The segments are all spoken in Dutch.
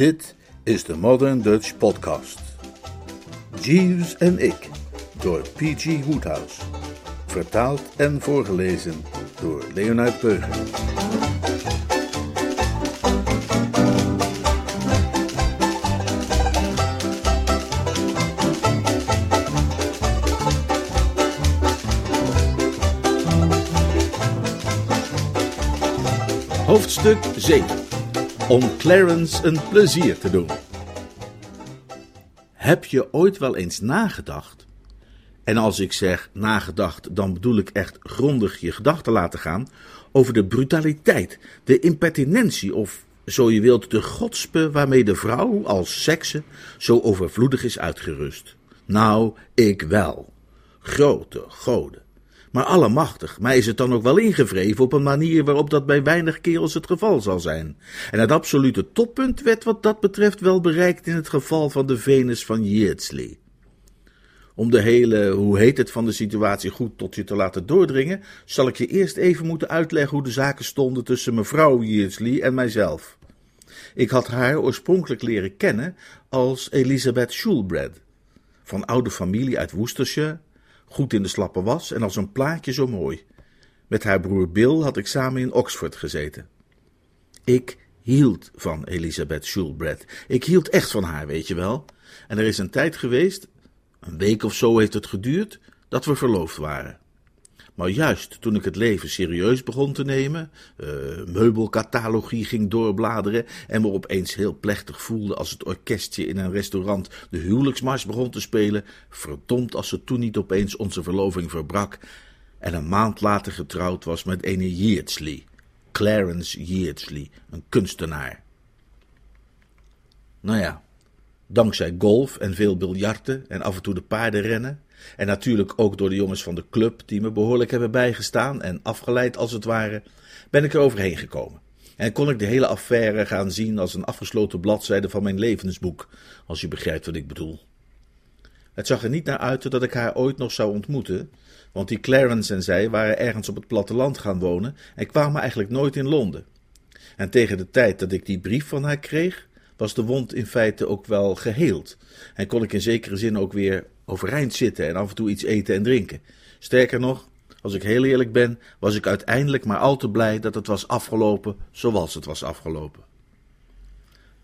Dit is de Modern Dutch Podcast. Jeeves en ik, door P.G. Woodhouse. Vertaald en voorgelezen door Leonard Beuger. Hoofdstuk 7 om Clarence een plezier te doen. Heb je ooit wel eens nagedacht? En als ik zeg nagedacht, dan bedoel ik echt grondig je gedachten laten gaan over de brutaliteit, de impertinentie of, zo je wilt, de godspe waarmee de vrouw als sekse zo overvloedig is uitgerust. Nou, ik wel. Grote goden. Maar allemachtig, mij is het dan ook wel ingevreven op een manier waarop dat bij weinig kerels het geval zal zijn. En het absolute toppunt werd wat dat betreft wel bereikt in het geval van de Venus van Yeatsley. Om de hele, hoe heet het, van de situatie goed tot je te laten doordringen, zal ik je eerst even moeten uitleggen hoe de zaken stonden tussen mevrouw Yeatsley en mijzelf. Ik had haar oorspronkelijk leren kennen als Elizabeth Schulbrad, van oude familie uit Worcestershire, goed in de slappe was en als een plaatje zo mooi. Met haar broer Bill had ik samen in Oxford gezeten. Ik hield van Elizabeth Schulbrad. Ik hield echt van haar, weet je wel. En er is een tijd geweest, een week of zo heeft het geduurd, dat we verloofd waren. Maar juist toen ik het leven serieus begon te nemen, uh, meubelcatalogie ging doorbladeren en me opeens heel plechtig voelde als het orkestje in een restaurant de huwelijksmars begon te spelen, verdomd als ze toen niet opeens onze verloving verbrak en een maand later getrouwd was met ene Yeatsley, Clarence Yeatsley, een kunstenaar. Nou ja, dankzij golf en veel biljarten en af en toe de paardenrennen, en natuurlijk ook door de jongens van de club, die me behoorlijk hebben bijgestaan en afgeleid als het ware, ben ik er overheen gekomen. En kon ik de hele affaire gaan zien als een afgesloten bladzijde van mijn levensboek, als je begrijpt wat ik bedoel. Het zag er niet naar uit dat ik haar ooit nog zou ontmoeten, want die Clarence en zij waren ergens op het platteland gaan wonen en kwamen eigenlijk nooit in Londen. En tegen de tijd dat ik die brief van haar kreeg, was de wond in feite ook wel geheeld en kon ik in zekere zin ook weer overeind zitten en af en toe iets eten en drinken. Sterker nog, als ik heel eerlijk ben, was ik uiteindelijk maar al te blij dat het was afgelopen zoals het was afgelopen.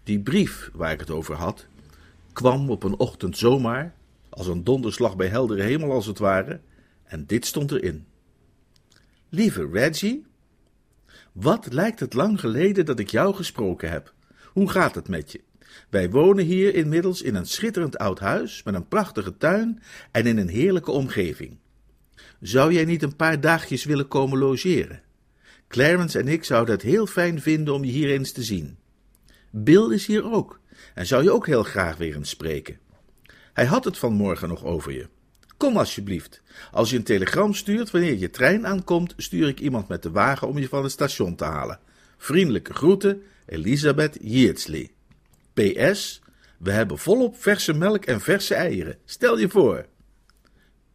Die brief waar ik het over had, kwam op een ochtend zomaar, als een donderslag bij heldere hemel als het ware, en dit stond erin. Lieve Reggie, wat lijkt het lang geleden dat ik jou gesproken heb. Hoe gaat het met je? Wij wonen hier inmiddels in een schitterend oud huis met een prachtige tuin en in een heerlijke omgeving. Zou jij niet een paar dagjes willen komen logeren? Clarence en ik zouden het heel fijn vinden om je hier eens te zien. Bill is hier ook en zou je ook heel graag weer eens spreken. Hij had het vanmorgen nog over je. Kom alsjeblieft. Als je een telegram stuurt wanneer je trein aankomt, stuur ik iemand met de wagen om je van het station te halen. Vriendelijke groeten, Elisabeth Yeatsley. PS, we hebben volop verse melk en verse eieren. Stel je voor.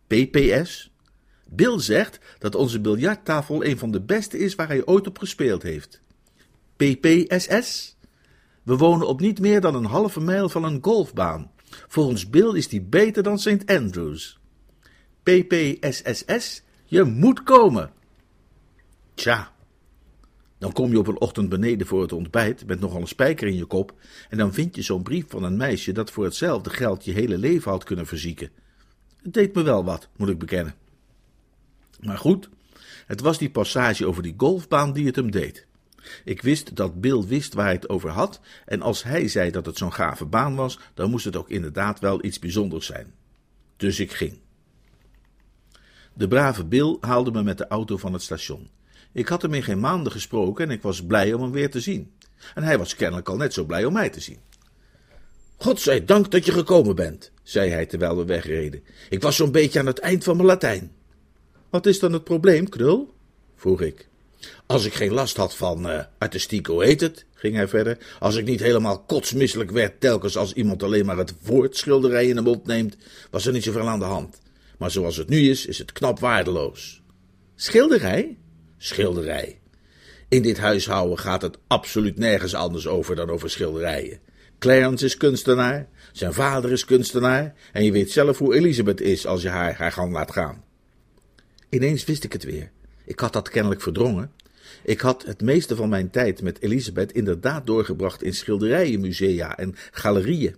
PPS, Bill zegt dat onze biljarttafel een van de beste is waar hij ooit op gespeeld heeft. PPSS, we wonen op niet meer dan een halve mijl van een golfbaan. Volgens Bill is die beter dan St. Andrews. PPSSS, je moet komen. Tja, dan kom je op een ochtend beneden voor het ontbijt met nogal een spijker in je kop en dan vind je zo'n brief van een meisje dat voor hetzelfde geld je hele leven had kunnen verzieken. Het deed me wel wat, moet ik bekennen. Maar goed, het was die passage over die golfbaan die het hem deed. Ik wist dat Bill wist waar hij het over had, en als hij zei dat het zo'n gave baan was, dan moest het ook inderdaad wel iets bijzonders zijn. Dus ik ging. De brave Bill haalde me met de auto van het station. Ik had hem in geen maanden gesproken en ik was blij om hem weer te zien. En hij was kennelijk al net zo blij om mij te zien. God zij dank dat je gekomen bent, zei hij terwijl we wegreden. Ik was zo'n beetje aan het eind van mijn Latijn. Wat is dan het probleem, Krul? vroeg ik. Als ik geen last had van uh, artistiek, hoe heet het, ging hij verder. Als ik niet helemaal kotsmisselijk werd telkens als iemand alleen maar het woord schilderij in de mond neemt, was er niet zoveel aan de hand. Maar zoals het nu is, is het knap waardeloos. Schilderij? Schilderij. In dit huishouden gaat het absoluut nergens anders over dan over schilderijen. Clarence is kunstenaar, zijn vader is kunstenaar en je weet zelf hoe Elisabeth is als je haar haar gang laat gaan. Ineens wist ik het weer. Ik had dat kennelijk verdrongen. Ik had het meeste van mijn tijd met Elisabeth inderdaad doorgebracht in schilderijen, musea en galerieën.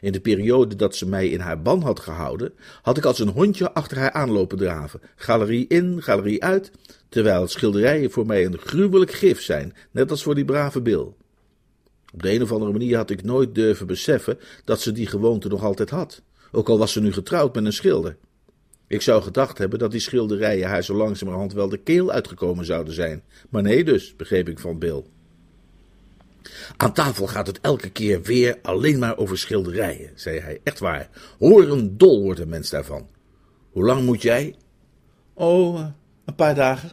In de periode dat ze mij in haar ban had gehouden, had ik als een hondje achter haar aanlopen draven, galerie in, galerie uit, terwijl schilderijen voor mij een gruwelijk gif zijn, net als voor die brave Bill. Op de een of andere manier had ik nooit durven beseffen dat ze die gewoonte nog altijd had, ook al was ze nu getrouwd met een schilder. Ik zou gedacht hebben dat die schilderijen haar zo langzamerhand wel de keel uitgekomen zouden zijn, maar nee dus, begreep ik van Bill. Aan tafel gaat het elke keer weer alleen maar over schilderijen, zei hij. Echt waar. Horen dol wordt een mens daarvan. Hoe lang moet jij? Oh, een paar dagen.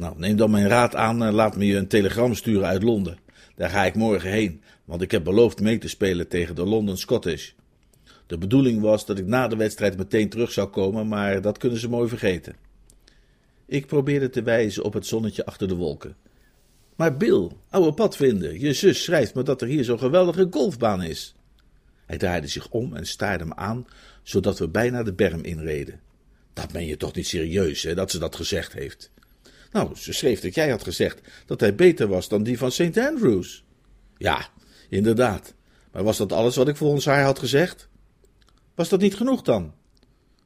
Nou, neem dan mijn raad aan en laat me je een telegram sturen uit Londen. Daar ga ik morgen heen, want ik heb beloofd mee te spelen tegen de London Scottish. De bedoeling was dat ik na de wedstrijd meteen terug zou komen, maar dat kunnen ze mooi vergeten. Ik probeerde te wijzen op het zonnetje achter de wolken. Maar Bill, oude padvinder, je zus schrijft me dat er hier zo'n geweldige golfbaan is. Hij draaide zich om en staarde me aan, zodat we bijna de berm inreden. Dat meen je toch niet serieus, hè, dat ze dat gezegd heeft? Nou, ze schreef dat jij had gezegd dat hij beter was dan die van St. Andrews. Ja, inderdaad. Maar was dat alles wat ik volgens haar had gezegd? Was dat niet genoeg dan?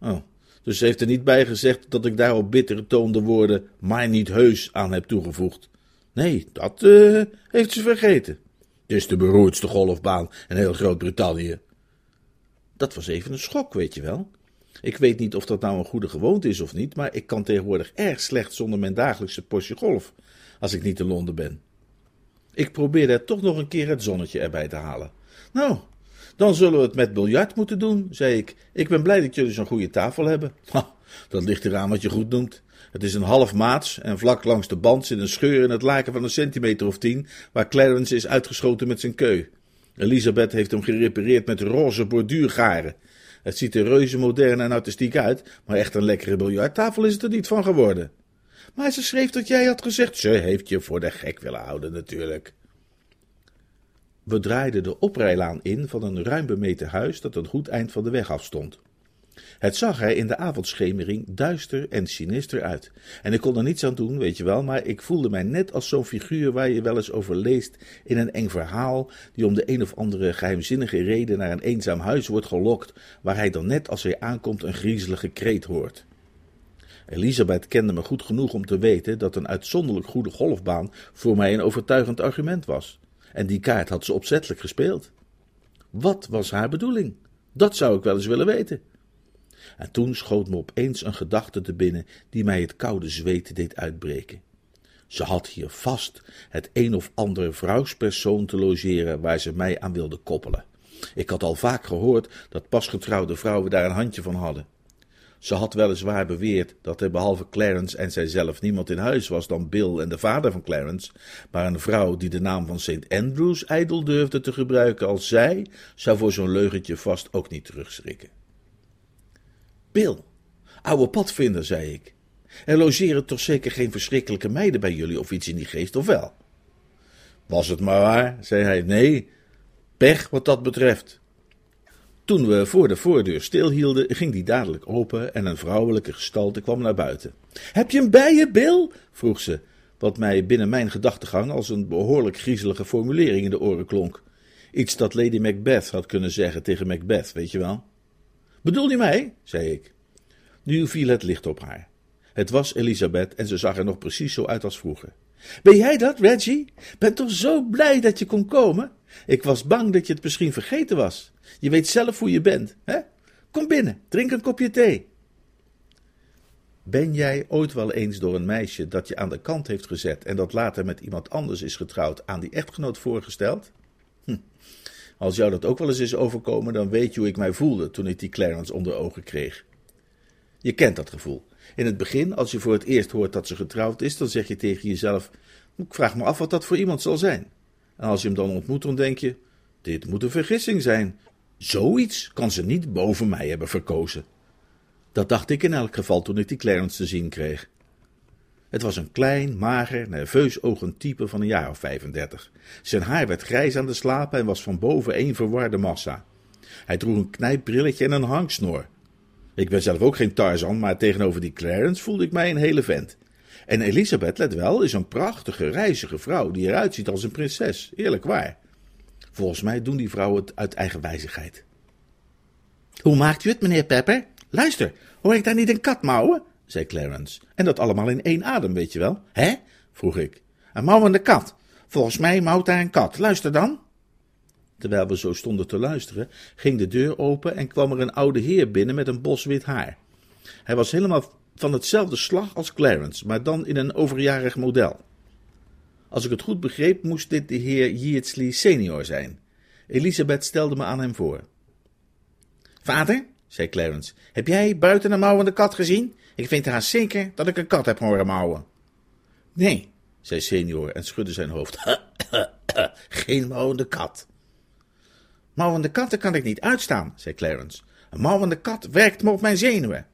Oh, dus ze heeft er niet bij gezegd dat ik daar op bittere toon de woorden maar niet heus aan heb toegevoegd. Nee, dat uh, heeft ze vergeten. Het is de beroerdste golfbaan in heel Groot-Brittannië. Dat was even een schok, weet je wel. Ik weet niet of dat nou een goede gewoonte is of niet, maar ik kan tegenwoordig erg slecht zonder mijn dagelijkse postje golf, als ik niet in Londen ben. Ik probeerde toch nog een keer het zonnetje erbij te halen. Nou, dan zullen we het met biljart moeten doen, zei ik. Ik ben blij dat jullie zo'n goede tafel hebben. Ha, dat ligt eraan wat je goed noemt. Het is een half maats en vlak langs de band zit een scheur in het laken van een centimeter of tien, waar Clarence is uitgeschoten met zijn keu. Elisabeth heeft hem gerepareerd met roze borduurgaren. Het ziet er reuze modern en artistiek uit, maar echt een lekkere biljarttafel is het er niet van geworden. Maar ze schreef dat jij had gezegd, ze heeft je voor de gek willen houden natuurlijk. We draaiden de oprijlaan in van een ruim bemeten huis dat een goed eind van de weg afstond. Het zag er in de avondschemering duister en sinister uit. En ik kon er niets aan doen, weet je wel, maar ik voelde mij net als zo'n figuur waar je wel eens over leest in een eng verhaal, die om de een of andere geheimzinnige reden naar een eenzaam huis wordt gelokt, waar hij dan net als hij aankomt een griezelige kreet hoort. Elisabeth kende me goed genoeg om te weten dat een uitzonderlijk goede golfbaan voor mij een overtuigend argument was. En die kaart had ze opzettelijk gespeeld. Wat was haar bedoeling? Dat zou ik wel eens willen weten. En toen schoot me opeens een gedachte te binnen die mij het koude zweet deed uitbreken. Ze had hier vast het een of andere vrouwspersoon te logeren waar ze mij aan wilde koppelen. Ik had al vaak gehoord dat pasgetrouwde vrouwen daar een handje van hadden. Ze had weliswaar beweerd dat er behalve Clarence en zijzelf niemand in huis was dan Bill en de vader van Clarence, maar een vrouw die de naam van St. Andrews ijdel durfde te gebruiken als zij, zou voor zo'n leugentje vast ook niet terugschrikken. Bill, oude padvinder, zei ik. Er logeren toch zeker geen verschrikkelijke meiden bij jullie of iets in die geest, of wel? Was het maar waar, zei hij. Nee, pech wat dat betreft. Toen we voor de voordeur stilhielden, ging die dadelijk open en een vrouwelijke gestalte kwam naar buiten. Heb je hem bij je, Bill? vroeg ze, wat mij binnen mijn gedachtegang als een behoorlijk griezelige formulering in de oren klonk. Iets dat Lady Macbeth had kunnen zeggen tegen Macbeth, weet je wel. Bedoel je mij? zei ik. Nu viel het licht op haar. Het was Elisabeth en ze zag er nog precies zo uit als vroeger. Ben jij dat, Reggie? Ben toch zo blij dat je kon komen? Ik was bang dat je het misschien vergeten was. Je weet zelf hoe je bent, hè? Kom binnen, drink een kopje thee. Ben jij ooit wel eens door een meisje dat je aan de kant heeft gezet en dat later met iemand anders is getrouwd aan die echtgenoot voorgesteld? Hm. Als jou dat ook wel eens is overkomen, dan weet je hoe ik mij voelde toen ik die Clarence onder ogen kreeg. Je kent dat gevoel. In het begin, als je voor het eerst hoort dat ze getrouwd is, dan zeg je tegen jezelf: Ik vraag me af wat dat voor iemand zal zijn. En als je hem dan ontmoet, dan denk je: Dit moet een vergissing zijn. Zoiets kan ze niet boven mij hebben verkozen. Dat dacht ik in elk geval toen ik die Clarence te zien kreeg. Het was een klein, mager, nerveus ogend type van een jaar of 35. Zijn haar werd grijs aan de slapen en was van boven één verwarde massa. Hij droeg een knijpbrilletje en een hangsnor. Ik ben zelf ook geen Tarzan, maar tegenover die Clarence voelde ik mij een hele vent. En Elisabeth, let wel, is een prachtige, reizige vrouw die eruit ziet als een prinses. Eerlijk waar. Volgens mij doen die vrouwen het uit eigen wijzigheid. Hoe maakt u het, meneer Pepper? Luister, hoor ik daar niet een kat mouwen? Zei Clarence. En dat allemaal in één adem, weet je wel. Hè? vroeg ik. Een mouwende kat. Volgens mij mouwt daar een kat. Luister dan. Terwijl we zo stonden te luisteren, ging de deur open en kwam er een oude heer binnen met een bos wit haar. Hij was helemaal van hetzelfde slag als Clarence, maar dan in een overjarig model. Als ik het goed begreep, moest dit de heer Yeatsley senior zijn. Elisabeth stelde me aan hem voor. Vader, zei Clarence, heb jij buiten een mouwende kat gezien? Ik vind haast zeker dat ik een kat heb horen mouwen. Nee, zei senior en schudde zijn hoofd. Geen mouwende kat. Mouwende katten kan ik niet uitstaan, zei Clarence. Een mouwende kat werkt me op mijn zenuwen.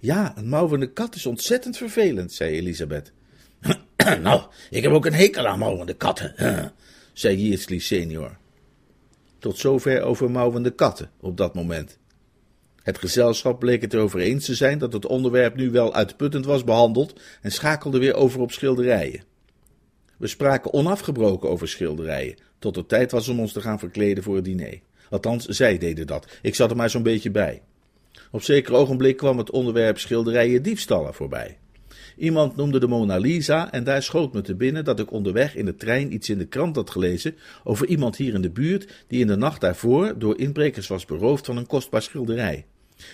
Ja, een mouwende kat is ontzettend vervelend, zei Elisabeth. nou, ik heb ook een hekel aan mouwende katten, zei Yeatsley senior. Tot zover over mouwende katten op dat moment. Het gezelschap bleek het erover eens te zijn dat het onderwerp nu wel uitputtend was behandeld en schakelde weer over op schilderijen. We spraken onafgebroken over schilderijen, tot het tijd was om ons te gaan verkleden voor het diner. Althans, zij deden dat. Ik zat er maar zo'n beetje bij. Op zeker ogenblik kwam het onderwerp schilderijen diefstallen voorbij. Iemand noemde de Mona Lisa en daar schoot me te binnen dat ik onderweg in de trein iets in de krant had gelezen over iemand hier in de buurt die in de nacht daarvoor door inbrekers was beroofd van een kostbaar schilderij.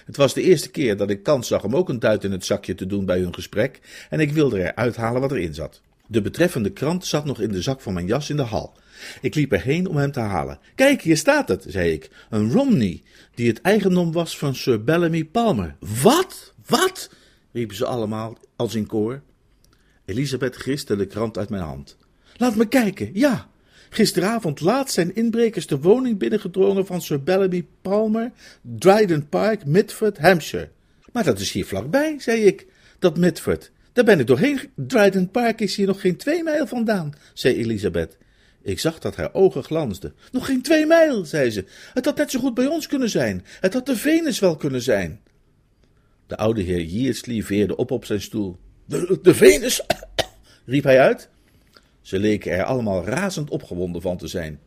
Het was de eerste keer dat ik kans zag om ook een duit in het zakje te doen bij hun gesprek en ik wilde eruit halen wat erin zat. De betreffende krant zat nog in de zak van mijn jas in de hal. Ik liep erheen om hem te halen. Kijk, hier staat het, zei ik. Een Romney, die het eigendom was van Sir Bellamy Palmer. Wat? Wat? riepen ze allemaal als in koor. Elisabeth griste de krant uit mijn hand. Laat me kijken, ja. Gisteravond laat zijn inbrekers de woning binnengedrongen van Sir Bellamy Palmer, Dryden Park, Mitford, Hampshire. Maar dat is hier vlakbij, zei ik. Dat Mitford. Daar ben ik doorheen. Dryden Park is hier nog geen twee mijl vandaan, zei Elisabeth. Ik zag dat haar ogen glansden. Nog geen twee mijl, zei ze. Het had net zo goed bij ons kunnen zijn. Het had de Venus wel kunnen zijn. De oude heer Yeatsley veerde op op zijn stoel. De, de Venus? riep hij uit. Ze leken er allemaal razend opgewonden van te zijn.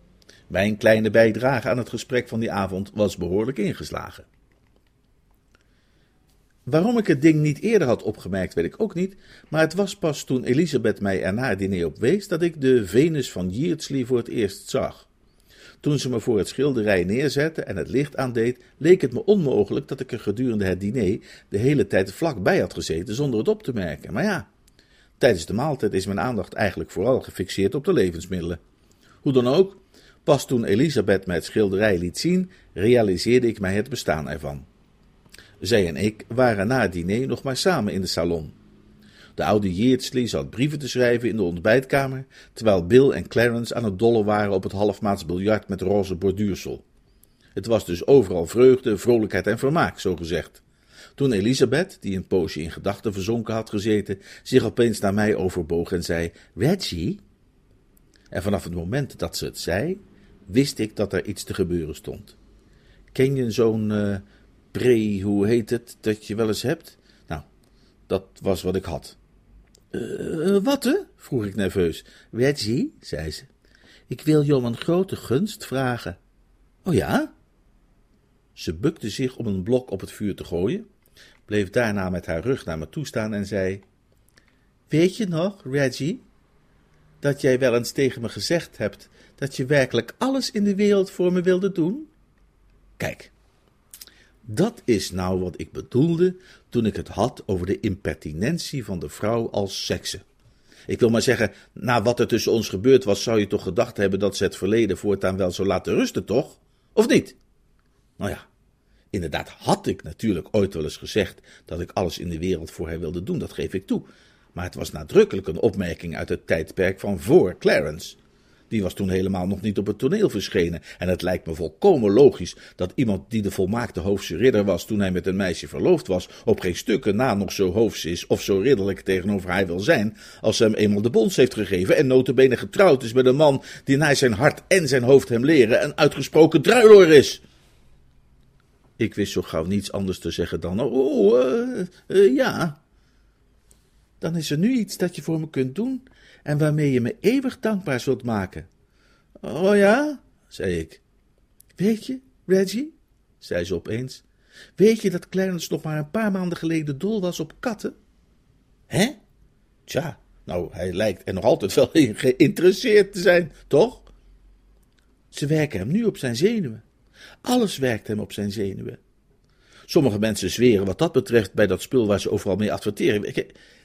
Mijn kleine bijdrage aan het gesprek van die avond was behoorlijk ingeslagen. Waarom ik het ding niet eerder had opgemerkt, weet ik ook niet, maar het was pas toen Elisabeth mij er na het diner op wees dat ik de Venus van Yeatsley voor het eerst zag. Toen ze me voor het schilderij neerzette en het licht aandeed, leek het me onmogelijk dat ik er gedurende het diner de hele tijd vlakbij had gezeten zonder het op te merken. Maar ja, tijdens de maaltijd is mijn aandacht eigenlijk vooral gefixeerd op de levensmiddelen. Hoe dan ook, pas toen Elisabeth mij het schilderij liet zien, realiseerde ik mij het bestaan ervan. Zij en ik waren na het diner nog maar samen in de salon. De oude Yeatsley zat brieven te schrijven in de ontbijtkamer, terwijl Bill en Clarence aan het dollen waren op het halfmaats biljart met roze borduursel. Het was dus overal vreugde, vrolijkheid en vermaak, zo gezegd. Toen Elisabeth, die een poosje in gedachten verzonken had gezeten, zich opeens naar mij overboog en zei: Reggie? En vanaf het moment dat ze het zei, wist ik dat er iets te gebeuren stond. Ken je zo'n uh, pre, hoe heet het, dat je wel eens hebt? Nou, dat was wat ik had. Uh, wat hè? vroeg ik nerveus. Reggie, zei ze, ik wil je om een grote gunst vragen. Oh ja? Ze bukte zich om een blok op het vuur te gooien, bleef daarna met haar rug naar me toe staan en zei: Weet je nog, Reggie, dat jij wel eens tegen me gezegd hebt dat je werkelijk alles in de wereld voor me wilde doen? Kijk, dat is nou wat ik bedoelde toen ik het had over de impertinentie van de vrouw als sekse. Ik wil maar zeggen, na wat er tussen ons gebeurd was, zou je toch gedacht hebben dat ze het verleden voortaan wel zou laten rusten, toch? Of niet? Nou ja, inderdaad had ik natuurlijk ooit wel eens gezegd dat ik alles in de wereld voor haar wilde doen, dat geef ik toe. Maar het was nadrukkelijk een opmerking uit het tijdperk van voor Clarence. Die was toen helemaal nog niet op het toneel verschenen. En het lijkt me volkomen logisch dat iemand die de volmaakte hoofdse ridder was toen hij met een meisje verloofd was, op geen stukken na nog zo hoofs is of zo ridderlijk tegenover haar wil zijn, als ze hem eenmaal de bons heeft gegeven en notabene getrouwd is met een man die naar zijn hart en zijn hoofd hem leren een uitgesproken druiloor is. Ik wist zo gauw niets anders te zeggen dan, oh, uh, uh, ja. Dan is er nu iets dat je voor me kunt doen en waarmee je me eeuwig dankbaar zult maken. Oh ja, zei ik. Weet je, Reggie, zei ze opeens, weet je dat Clarence nog maar een paar maanden geleden dol was op katten? Hè? Tja, nou, hij lijkt er nog altijd wel in geïnteresseerd te zijn, toch? Ze werken hem nu op zijn zenuwen. Alles werkt hem op zijn zenuwen. Sommige mensen zweren wat dat betreft bij dat spul waar ze overal mee adverteren.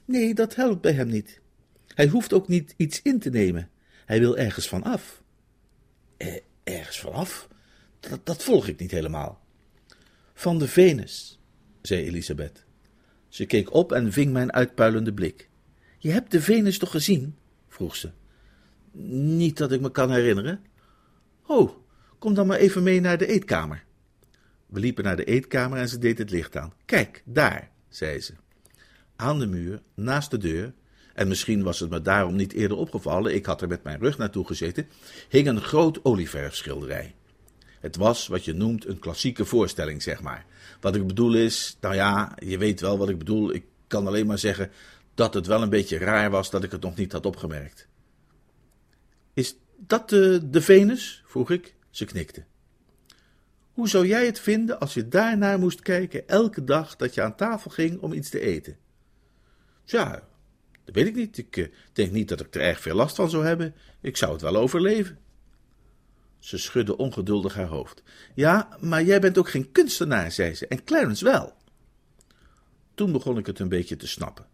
Nee, dat helpt bij hem niet. Hij hoeft ook niet iets in te nemen. Hij wil ergens van af. Eh, ergens van af? Dat, volg ik niet helemaal. Van de Venus, zei Elisabeth. Ze keek op en ving mijn uitpuilende blik. Je hebt de Venus toch gezien? vroeg ze. Niet dat ik me kan herinneren. Oh, kom dan maar even mee naar de eetkamer. We liepen naar de eetkamer en ze deed het licht aan. Kijk, daar, zei ze. Aan de muur, naast de deur, en misschien was het me daarom niet eerder opgevallen, ik had er met mijn rug naartoe gezeten, hing een groot olieverfschilderij. Het was wat je noemt een klassieke voorstelling, zeg maar. Wat ik bedoel is, nou ja, je weet wel wat ik bedoel. Ik kan alleen maar zeggen dat het wel een beetje raar was dat ik het nog niet had opgemerkt. Is dat de, de Venus? vroeg ik. Ze knikte. Hoe zou jij het vinden als je daarnaar moest kijken elke dag dat je aan tafel ging om iets te eten? Tja, dat weet ik niet. Ik uh, denk niet dat ik er erg veel last van zou hebben. Ik zou het wel overleven. Ze schudde ongeduldig haar hoofd. Ja, maar jij bent ook geen kunstenaar, zei ze, en Clarence wel. Toen begon ik het een beetje te snappen.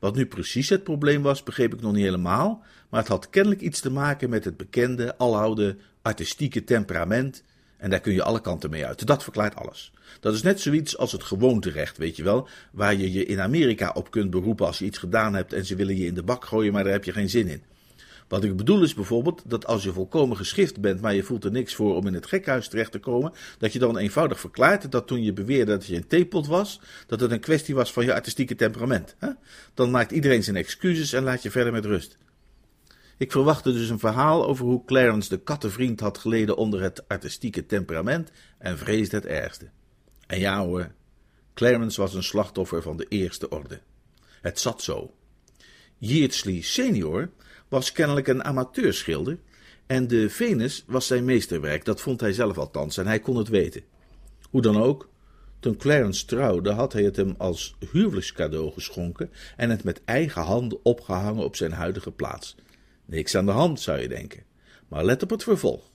Wat nu precies het probleem was, begreep ik nog niet helemaal, maar het had kennelijk iets te maken met het bekende, aloude, artistieke temperament en daar kun je alle kanten mee uit. Dat verklaart alles. Dat is net zoiets als het gewoonterecht, weet je wel, waar je je in Amerika op kunt beroepen als je iets gedaan hebt en ze willen je in de bak gooien, maar daar heb je geen zin in. Wat ik bedoel is bijvoorbeeld dat als je volkomen geschift bent, maar je voelt er niks voor om in het gekhuis terecht te komen, dat je dan eenvoudig verklaart dat toen je beweerde dat je een theepot was, dat het een kwestie was van je artistieke temperament. Hè? Dan maakt iedereen zijn excuses en laat je verder met rust. Ik verwachtte dus een verhaal over hoe Clarence de kattenvriend had geleden onder het artistieke temperament en vreesde het ergste. En ja hoor, Clarence was een slachtoffer van de eerste orde. Het zat zo. Yeardsley senior was kennelijk een amateurschilder en de Venus was zijn meesterwerk, dat vond hij zelf althans en hij kon het weten. Hoe dan ook, toen Clarence trouwde had hij het hem als huwelijkscadeau geschonken en het met eigen handen opgehangen op zijn huidige plaats. Niks aan de hand, zou je denken. Maar let op het vervolg.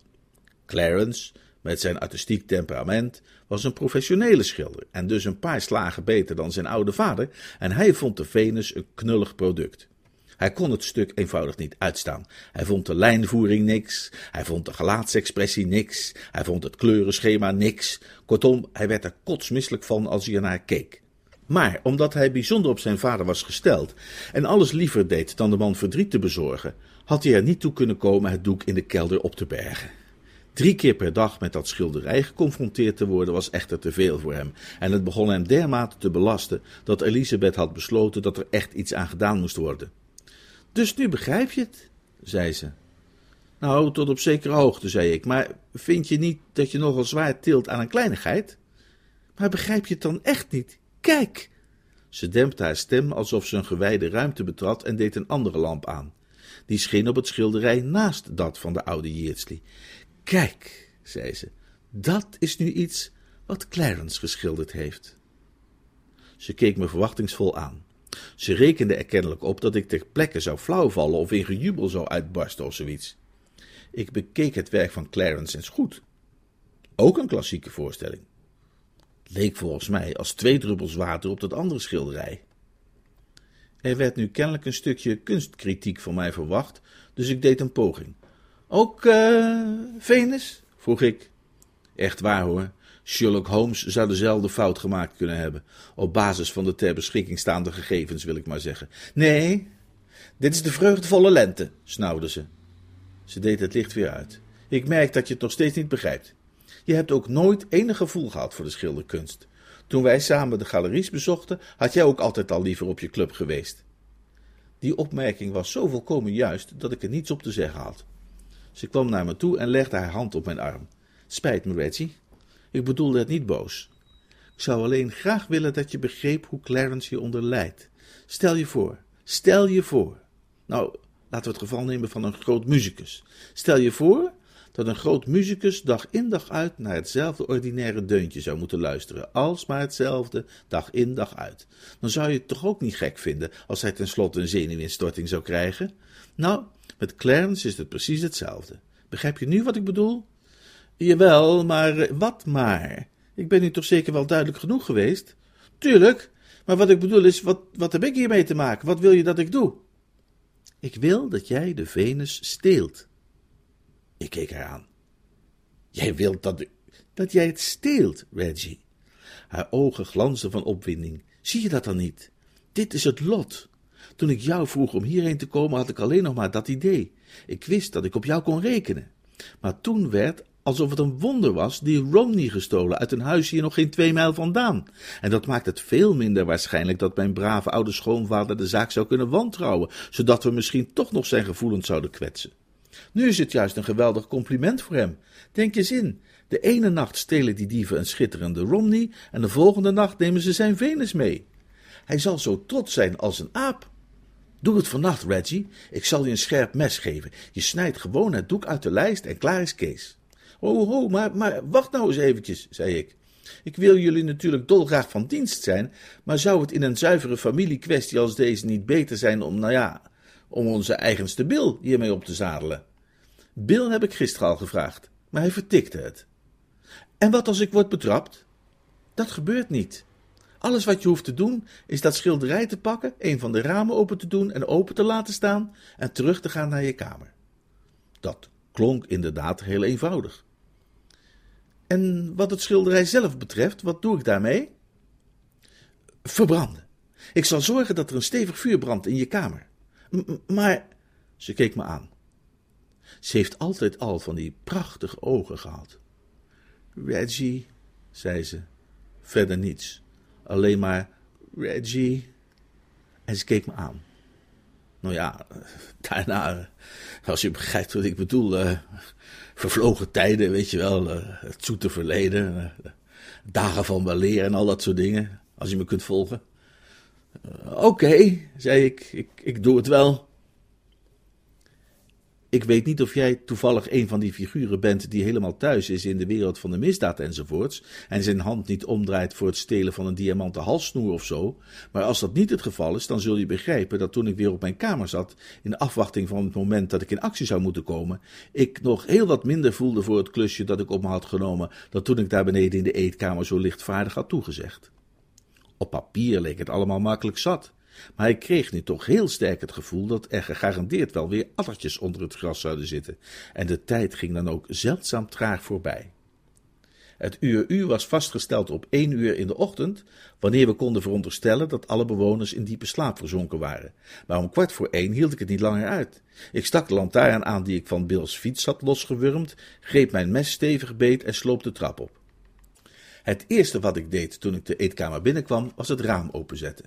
Clarence, met zijn artistiek temperament, was een professionele schilder en dus een paar slagen beter dan zijn oude vader, en hij vond de Venus een knullig product. Hij kon het stuk eenvoudig niet uitstaan. Hij vond de lijnvoering niks, hij vond de gelaatsexpressie niks, hij vond het kleurenschema niks. Kortom, hij werd er kotsmisselijk van als hij ernaar keek. Maar omdat hij bijzonder op zijn vader was gesteld en alles liever deed dan de man verdriet te bezorgen, had hij er niet toe kunnen komen het doek in de kelder op te bergen. Drie keer per dag met dat schilderij geconfronteerd te worden was echter te veel voor hem, en het begon hem dermate te belasten dat Elisabeth had besloten dat er echt iets aan gedaan moest worden. Dus nu begrijp je het, zei ze. Nou, tot op zekere hoogte, zei ik, maar vind je niet dat je nogal zwaar tilt aan een kleinigheid? Maar begrijp je het dan echt niet? Kijk! Ze dempte haar stem alsof ze een gewijde ruimte betrad en deed een andere lamp aan. Die scheen op het schilderij naast dat van de oude Yeardsley. Kijk, zei ze, dat is nu iets wat Clarence geschilderd heeft. Ze keek me verwachtingsvol aan. Ze rekende er kennelijk op dat ik ter plekke zou flauwvallen of in gejubel zou uitbarsten of zoiets. Ik bekeek het werk van Clarence eens goed. Ook een klassieke voorstelling. Leek volgens mij als twee druppels water op dat andere schilderij. Er werd nu kennelijk een stukje kunstkritiek van mij verwacht, dus ik deed een poging. Ook uh, Venus? vroeg ik. Echt waar hoor. Sherlock Holmes zou dezelfde fout gemaakt kunnen hebben. Op basis van de ter beschikking staande gegevens, wil ik maar zeggen. Nee, dit is de vreugdevolle lente, snauwde ze. Ze deed het licht weer uit. Ik merk dat je het nog steeds niet begrijpt. Je hebt ook nooit enig gevoel gehad voor de schilderkunst. Toen wij samen de galeries bezochten, had jij ook altijd al liever op je club geweest. Die opmerking was zo volkomen juist dat ik er niets op te zeggen had. Ze kwam naar me toe en legde haar hand op mijn arm. Spijt me, Reggie. Ik bedoelde het niet boos. Ik zou alleen graag willen dat je begreep hoe Clarence hieronder lijdt. Stel je voor, stel je voor. Nou, laten we het geval nemen van een groot muzikus. Stel je voor dat een groot muzikus dag in dag uit naar hetzelfde ordinaire deuntje zou moeten luisteren, alsmaar hetzelfde, dag in dag uit. Dan zou je het toch ook niet gek vinden als hij tenslotte een zenuwinstorting zou krijgen? Nou, met Clarence is het precies hetzelfde. Begrijp je nu wat ik bedoel? Jawel, maar eh, wat maar? Ik ben nu toch zeker wel duidelijk genoeg geweest? Tuurlijk, maar wat ik bedoel is, wat, wat heb ik hiermee te maken? Wat wil je dat ik doe? Ik wil dat jij de Venus steelt. Ik keek haar aan. Jij wilt dat, dat jij het steelt, Reggie. Haar ogen glansden van opwinding. Zie je dat dan niet? Dit is het lot. Toen ik jou vroeg om hierheen te komen, had ik alleen nog maar dat idee. Ik wist dat ik op jou kon rekenen. Maar toen werd, alsof het een wonder was, die Romney gestolen uit een huis hier nog geen twee mijl vandaan. En dat maakt het veel minder waarschijnlijk dat mijn brave oude schoonvader de zaak zou kunnen wantrouwen, zodat we misschien toch nog zijn gevoelens zouden kwetsen. Nu is het juist een geweldig compliment voor hem. Denk eens in. De ene nacht stelen die dieven een schitterende Romney en de volgende nacht nemen ze zijn Venus mee. Hij zal zo trots zijn als een aap. Doe het vannacht, Reggie. Ik zal je een scherp mes geven. Je snijdt gewoon het doek uit de lijst en klaar is Kees. Ho, ho, maar, maar wacht nou eens eventjes, zei ik. Ik wil jullie natuurlijk dolgraag van dienst zijn, maar zou het in een zuivere familiekwestie als deze niet beter zijn om, nou ja, om onze eigenste Bill hiermee op te zadelen? Bill heb ik gisteren al gevraagd, maar hij vertikte het. En wat als ik word betrapt? Dat gebeurt niet. Alles wat je hoeft te doen is dat schilderij te pakken, een van de ramen open te doen en open te laten staan en terug te gaan naar je kamer. Dat klonk inderdaad heel eenvoudig. En wat het schilderij zelf betreft, wat doe ik daarmee? Verbranden. Ik zal zorgen dat er een stevig vuur brandt in je kamer. maar. Ze keek me aan. Ze heeft altijd al van die prachtige ogen gehad. Reggie, zei ze, verder niets. Alleen maar Reggie. En ze keek me aan. Nou ja, daarna, als je begrijpt wat ik bedoel, uh, vervlogen tijden, weet je wel, uh, het zoete verleden, uh, dagen van weleer en al dat soort dingen, als je me kunt volgen. Oké, zei ik, ik, ik doe het wel. Ik weet niet of jij toevallig een van die figuren bent die helemaal thuis is in de wereld van de misdaad enzovoorts, en zijn hand niet omdraait voor het stelen van een diamanten halssnoer of zo, maar als dat niet het geval is, dan zul je begrijpen dat toen ik weer op mijn kamer zat, in afwachting van het moment dat ik in actie zou moeten komen, ik nog heel wat minder voelde voor het klusje dat ik op me had genomen dan toen ik daar beneden in de eetkamer zo lichtvaardig had toegezegd. Op papier leek het allemaal makkelijk zat. Maar hij kreeg nu toch heel sterk het gevoel dat er gegarandeerd wel weer addertjes onder het gras zouden zitten, en de tijd ging dan ook zeldzaam traag voorbij. Het uur u was vastgesteld op één uur in de ochtend, wanneer we konden veronderstellen dat alle bewoners in diepe slaap verzonken waren. Maar om kwart voor één hield ik het niet langer uit. Ik stak de lantaarn aan die ik van Bills fiets had losgewurmd, greep mijn mes stevig beet en sloop de trap op. Het eerste wat ik deed toen ik de eetkamer binnenkwam, was het raam openzetten.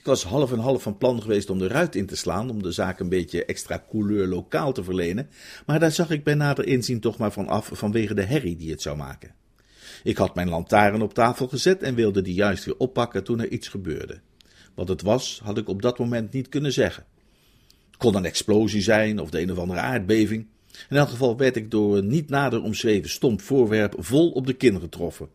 Ik was half en half van plan geweest om de ruit in te slaan, om de zaak een beetje extra couleur lokaal te verlenen, maar daar zag ik bij nader inzien toch maar van af vanwege de herrie die het zou maken. Ik had mijn lantaarn op tafel gezet en wilde die juist weer oppakken toen er iets gebeurde. Wat het was, had ik op dat moment niet kunnen zeggen. Het kon een explosie zijn of de een of andere aardbeving. In elk geval werd ik door een niet nader omschreven stomp voorwerp vol op de kin getroffen.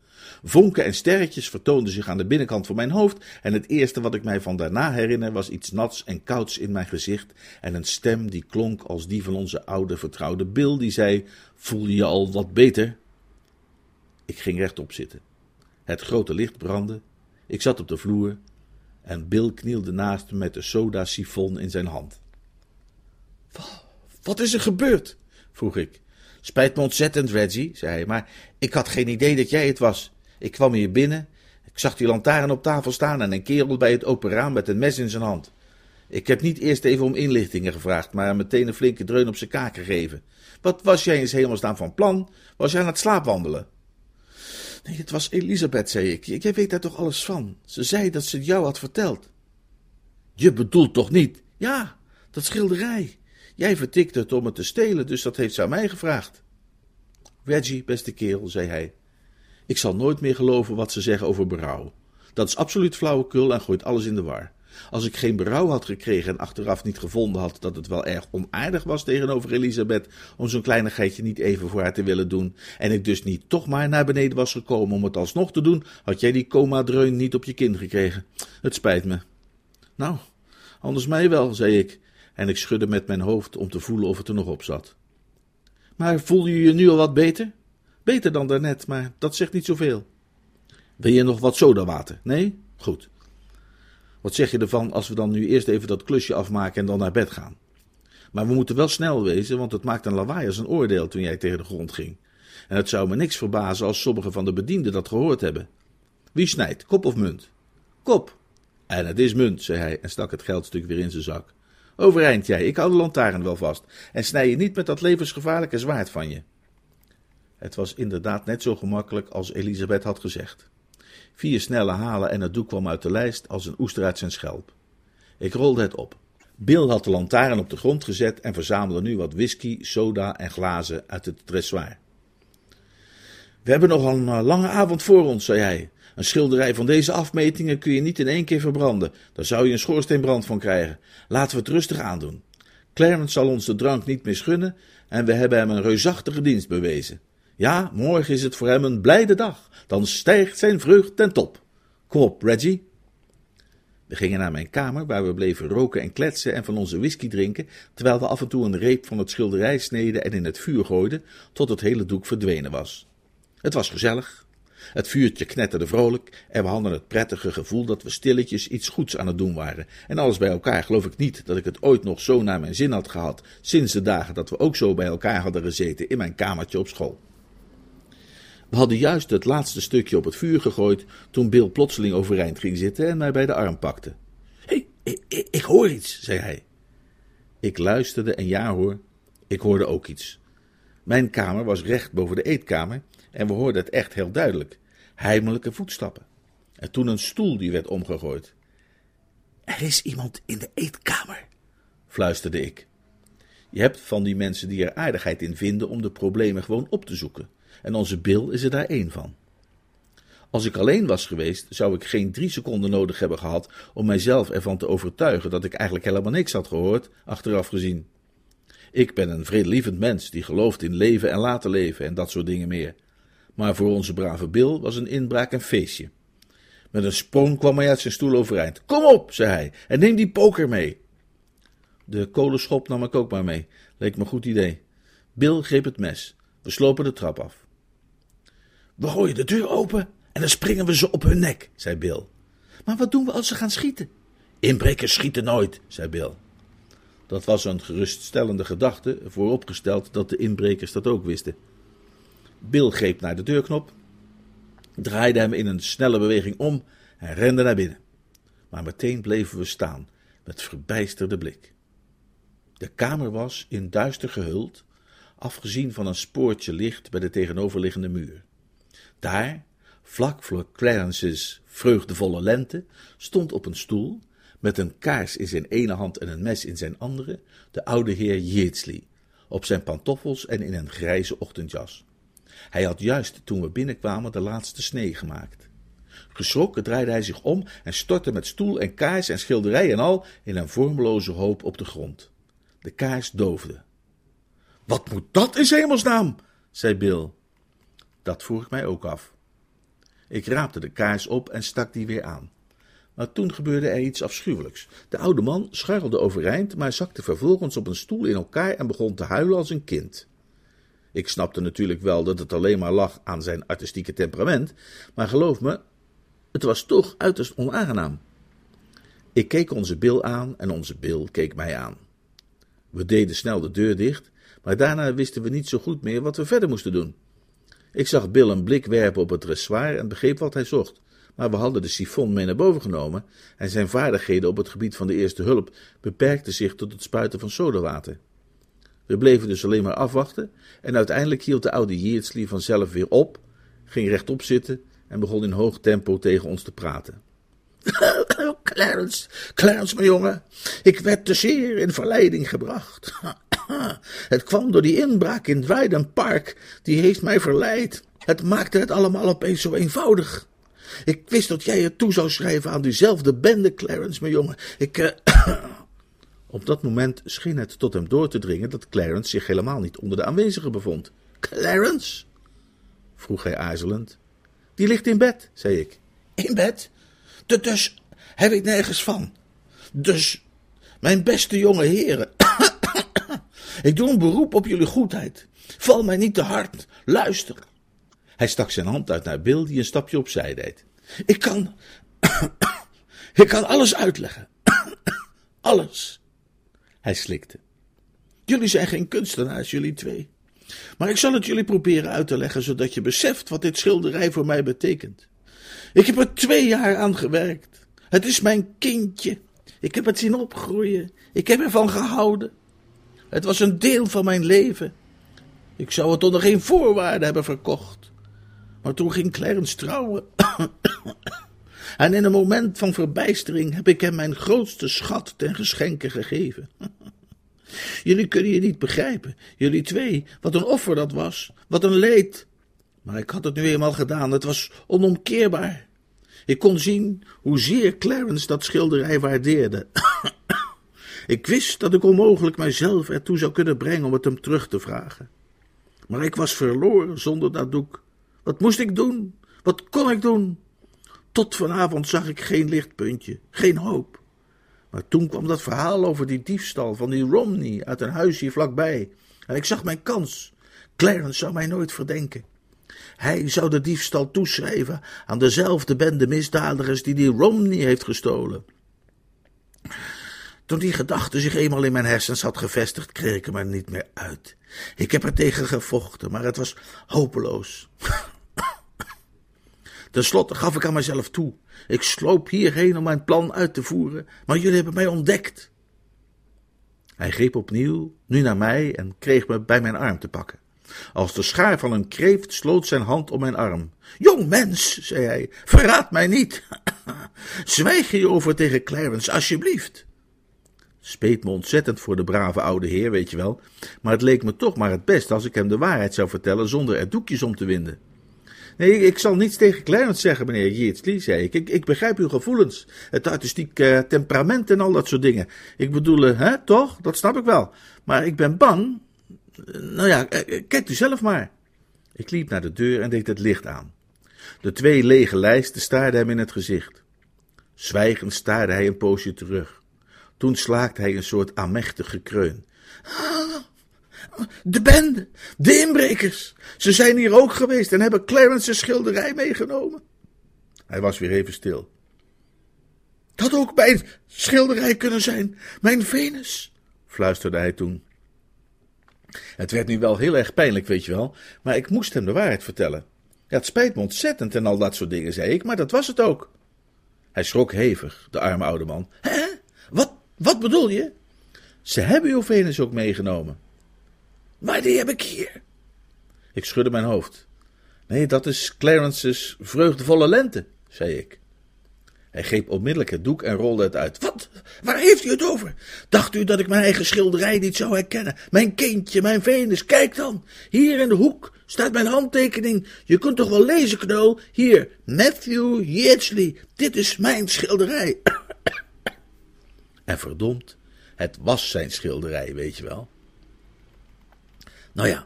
Vonken en sterretjes vertoonden zich aan de binnenkant van mijn hoofd en het eerste wat ik mij van daarna herinner was iets nats en kouds in mijn gezicht en een stem die klonk als die van onze oude vertrouwde Bill die zei, voel je al wat beter? Ik ging rechtop zitten. Het grote licht brandde, ik zat op de vloer en Bill knielde naast me met de soda-sifon in zijn hand. Wat is er gebeurd? vroeg ik. Spijt me ontzettend, Reggie, zei hij, maar ik had geen idee dat jij het was. Ik kwam hier binnen, ik zag die lantaarn op tafel staan en een kerel bij het open raam met een mes in zijn hand. Ik heb niet eerst even om inlichtingen gevraagd, maar meteen een flinke dreun op zijn kaak gegeven. Wat was jij eens hemelsnaam van plan? Was jij aan het slaapwandelen? Nee, het was Elisabeth, zei ik. Jij weet daar toch alles van? Ze zei dat ze het jou had verteld. Je bedoelt toch niet? Ja, dat schilderij. Jij vertikte het om het te stelen, dus dat heeft ze aan mij gevraagd. Reggie, beste kerel, zei hij. Ik zal nooit meer geloven wat ze zeggen over berouw. Dat is absoluut flauwekul en gooit alles in de war. Als ik geen berouw had gekregen en achteraf niet gevonden had dat het wel erg onaardig was tegenover Elisabeth om zo'n kleinigheidje niet even voor haar te willen doen, en ik dus niet toch maar naar beneden was gekomen om het alsnog te doen, had jij die coma-dreun niet op je kin gekregen. Het spijt me. Nou, anders mij wel, zei ik, en ik schudde met mijn hoofd om te voelen of het er nog op zat. Maar voel je je nu al wat beter? Beter dan daarnet, maar dat zegt niet zoveel. Wil je nog wat sodawater? Nee? Goed. Wat zeg je ervan als we dan nu eerst even dat klusje afmaken en dan naar bed gaan? Maar we moeten wel snel wezen, want het maakt een lawaai als een oordeel toen jij tegen de grond ging. En het zou me niks verbazen als sommige van de bedienden dat gehoord hebben. Wie snijdt, kop of munt? Kop. En het is munt, zei hij en stak het geldstuk weer in zijn zak. Overeind jij, ik hou de lantaarn wel vast. En snij je niet met dat levensgevaarlijke zwaard van je. Het was inderdaad net zo gemakkelijk als Elisabeth had gezegd. Vier snelle halen en het doek kwam uit de lijst als een oester uit zijn schelp. Ik rolde het op. Bill had de lantaarn op de grond gezet en verzamelde nu wat whisky, soda en glazen uit het dressoir. We hebben nog een eh, lange avond voor ons, zei hij. Een schilderij van deze afmetingen kun je niet in één keer verbranden. Daar zou je een schoorsteenbrand van krijgen. Laten we het rustig aandoen. Clarence zal ons de drank niet misgunnen en we hebben hem een reusachtige dienst bewezen. Ja, morgen is het voor hem een blijde dag. Dan stijgt zijn vreugd ten top. Kom op, Reggie. We gingen naar mijn kamer, waar we bleven roken en kletsen en van onze whisky drinken, terwijl we af en toe een reep van het schilderij sneden en in het vuur gooiden, tot het hele doek verdwenen was. Het was gezellig. Het vuurtje knetterde vrolijk en we hadden het prettige gevoel dat we stilletjes iets goeds aan het doen waren. En alles bij elkaar geloof ik niet dat ik het ooit nog zo naar mijn zin had gehad, sinds de dagen dat we ook zo bij elkaar hadden gezeten in mijn kamertje op school. We hadden juist het laatste stukje op het vuur gegooid toen Bill plotseling overeind ging zitten en mij bij de arm pakte. Hé, hey, ik, ik hoor iets, zei hij. Ik luisterde en ja hoor, ik hoorde ook iets. Mijn kamer was recht boven de eetkamer en we hoorden het echt heel duidelijk. Heimelijke voetstappen. En toen een stoel die werd omgegooid. Er is iemand in de eetkamer, fluisterde ik. Je hebt van die mensen die er aardigheid in vinden om de problemen gewoon op te zoeken. En onze Bill is er daar één van. Als ik alleen was geweest, zou ik geen drie seconden nodig hebben gehad om mijzelf ervan te overtuigen dat ik eigenlijk helemaal niks had gehoord, achteraf gezien. Ik ben een vredelievend mens die gelooft in leven en laten leven en dat soort dingen meer. Maar voor onze brave Bill was een inbraak een feestje. Met een sprong kwam hij uit zijn stoel overeind. Kom op, zei hij, en neem die poker mee. De kolenschop nam ik ook maar mee. Leek me een goed idee. Bill greep het mes. We slopen de trap af. We gooien de deur open en dan springen we ze op hun nek, zei Bill. Maar wat doen we als ze gaan schieten? Inbrekers schieten nooit, zei Bill. Dat was een geruststellende gedachte, vooropgesteld dat de inbrekers dat ook wisten. Bill greep naar de deurknop, draaide hem in een snelle beweging om en rende naar binnen. Maar meteen bleven we staan, met verbijsterde blik. De kamer was in duister gehuld, afgezien van een spoortje licht bij de tegenoverliggende muur. Daar, vlak voor Clarence's vreugdevolle lente, stond op een stoel, met een kaars in zijn ene hand en een mes in zijn andere, de oude heer Yeatsley, op zijn pantoffels en in een grijze ochtendjas. Hij had juist toen we binnenkwamen de laatste snee gemaakt. Geschrokken draaide hij zich om en stortte met stoel en kaars en schilderij en al in een vormeloze hoop op de grond. De kaars doofde. Wat moet dat in hemelsnaam? zei Bill. Dat vroeg ik mij ook af. Ik raapte de kaars op en stak die weer aan. Maar toen gebeurde er iets afschuwelijks. De oude man scharrelde overeind, maar zakte vervolgens op een stoel in elkaar en begon te huilen als een kind. Ik snapte natuurlijk wel dat het alleen maar lag aan zijn artistieke temperament, maar geloof me, het was toch uiterst onaangenaam. Ik keek onze Bill aan en onze Bill keek mij aan. We deden snel de deur dicht, maar daarna wisten we niet zo goed meer wat we verder moesten doen. Ik zag Bill een blik werpen op het dressoir en begreep wat hij zocht, maar we hadden de sifon mee naar boven genomen en zijn vaardigheden op het gebied van de eerste hulp beperkten zich tot het spuiten van sodawater. We bleven dus alleen maar afwachten en uiteindelijk hield de oude Yeatsley vanzelf weer op, ging rechtop zitten en begon in hoog tempo tegen ons te praten. Clarence, Clarence, mijn jongen, ik werd te zeer in verleiding gebracht. Het kwam door die inbraak in Dryden Park, die heeft mij verleid. Het maakte het allemaal opeens zo eenvoudig. Ik wist dat jij het toe zou schrijven aan diezelfde bende, Clarence, mijn jongen. Ik. Uh... Op dat moment scheen het tot hem door te dringen dat Clarence zich helemaal niet onder de aanwezigen bevond. Clarence? vroeg hij aarzelend. Die ligt in bed, zei ik. In bed? Dus heb ik nergens van. Dus, mijn beste jonge heren, ik doe een beroep op jullie goedheid. Val mij niet te hard, luister. Hij stak zijn hand uit naar Bill, die een stapje opzij deed. Ik kan. ik kan alles uitleggen. alles. Hij slikte. Jullie zijn geen kunstenaars, jullie twee. Maar ik zal het jullie proberen uit te leggen, zodat je beseft wat dit schilderij voor mij betekent. Ik heb er twee jaar aan gewerkt. Het is mijn kindje. Ik heb het zien opgroeien. Ik heb ervan gehouden. Het was een deel van mijn leven. Ik zou het onder geen voorwaarde hebben verkocht. Maar toen ging Clarence trouwen. en in een moment van verbijstering heb ik hem mijn grootste schat ten geschenke gegeven. Jullie kunnen je niet begrijpen, jullie twee, wat een offer dat was, wat een leed. Maar ik had het nu eenmaal gedaan, het was onomkeerbaar. Ik kon zien hoezeer Clarence dat schilderij waardeerde. ik wist dat ik onmogelijk mijzelf ertoe zou kunnen brengen om het hem terug te vragen. Maar ik was verloren zonder dat doek. Wat moest ik doen? Wat kon ik doen? Tot vanavond zag ik geen lichtpuntje, geen hoop. Maar toen kwam dat verhaal over die diefstal van die Romney uit een huis hier vlakbij. En ik zag mijn kans. Clarence zou mij nooit verdenken. Hij zou de diefstal toeschrijven aan dezelfde bende misdadigers die die Romney heeft gestolen. Toen die gedachte zich eenmaal in mijn hersens had gevestigd, kreeg ik er maar niet meer uit. Ik heb er tegen gevochten, maar het was hopeloos. Ten slotte gaf ik aan mezelf toe. Ik sloop hierheen om mijn plan uit te voeren, maar jullie hebben mij ontdekt. Hij greep opnieuw, nu naar mij, en kreeg me bij mijn arm te pakken. Als de schaar van een kreeft sloot zijn hand om mijn arm. Jong mens, zei hij, verraad mij niet. Zwijg hierover tegen Clarence, alsjeblieft. Speet me ontzettend voor de brave oude heer, weet je wel, maar het leek me toch maar het best als ik hem de waarheid zou vertellen zonder er doekjes om te winden. Nee, ik zal niets tegen Clarence zeggen, meneer Yeatsley, zei ik. ik. Begrijp uw gevoelens, het artistiek uh, temperament en al dat soort dingen. Ik bedoel, uh, hè, toch? Dat snap ik wel. Maar ik ben bang. Nou ja, kijk u zelf maar. Ik liep naar de deur en deed het licht aan. De twee lege lijsten staarden hem in het gezicht. Zwijgend staarde hij een poosje terug. Toen slaakte hij een soort amechtig gekreun. De bende, de inbrekers. Ze zijn hier ook geweest en hebben Clarence's schilderij meegenomen. Hij was weer even stil. Dat ook mijn schilderij kunnen zijn, mijn Venus, fluisterde hij toen. Het werd nu wel heel erg pijnlijk, weet je wel, maar ik moest hem de waarheid vertellen. Ja, het spijt me ontzettend en al dat soort dingen, zei ik, maar dat was het ook. Hij schrok hevig, de arme oude man. Hè? Wat, bedoel je? Ze hebben uw Venus ook meegenomen. Maar die heb ik hier. Ik schudde mijn hoofd. Nee, dat is Clarence's vreugdevolle lente, zei ik. Hij greep onmiddellijk het doek en rolde het uit. Wat? Waar heeft u het over? Dacht u dat ik mijn eigen schilderij niet zou herkennen? Mijn kindje, mijn Venus, kijk dan. Hier in de hoek staat mijn handtekening. Je kunt toch wel lezen, knul? Hier, Matthew Yeatsley. Dit is mijn schilderij. En verdomd, het was zijn schilderij, weet je wel. Nou ja,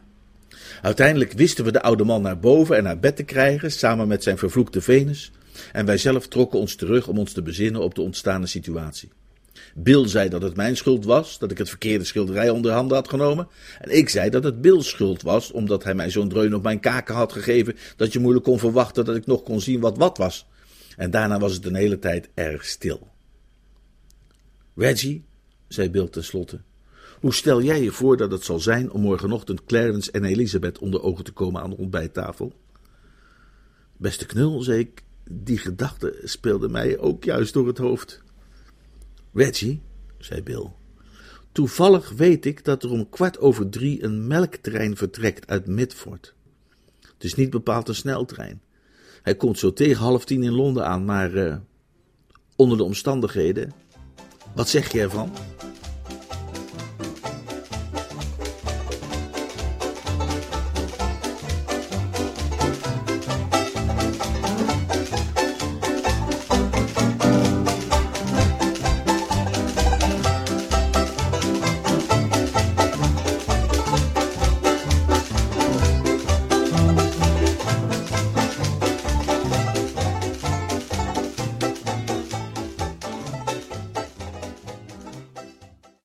uiteindelijk wisten we de oude man naar boven en naar bed te krijgen, samen met zijn vervloekte Venus, en wij zelf trokken ons terug om ons te bezinnen op de ontstane situatie. Bill zei dat het mijn schuld was, dat ik het verkeerde schilderij onder handen had genomen. En ik zei dat het Bill's schuld was, omdat hij mij zo'n dreun op mijn kaken had gegeven dat je moeilijk kon verwachten dat ik nog kon zien wat wat was. En daarna was het een hele tijd erg stil. Reggie, zei Bill tenslotte, hoe stel jij je voor dat het zal zijn om morgenochtend Clarence en Elisabeth onder ogen te komen aan de ontbijttafel? Beste knul, zei ik, Die gedachte speelde mij ook juist door het hoofd. Reggie, zei Bill, toevallig weet ik dat er om kwart over drie een melktrein vertrekt uit Midford. Het is niet bepaald een sneltrein. Hij komt zo tegen half tien in Londen aan, maar uh, onder de omstandigheden. Wat zeg je ervan?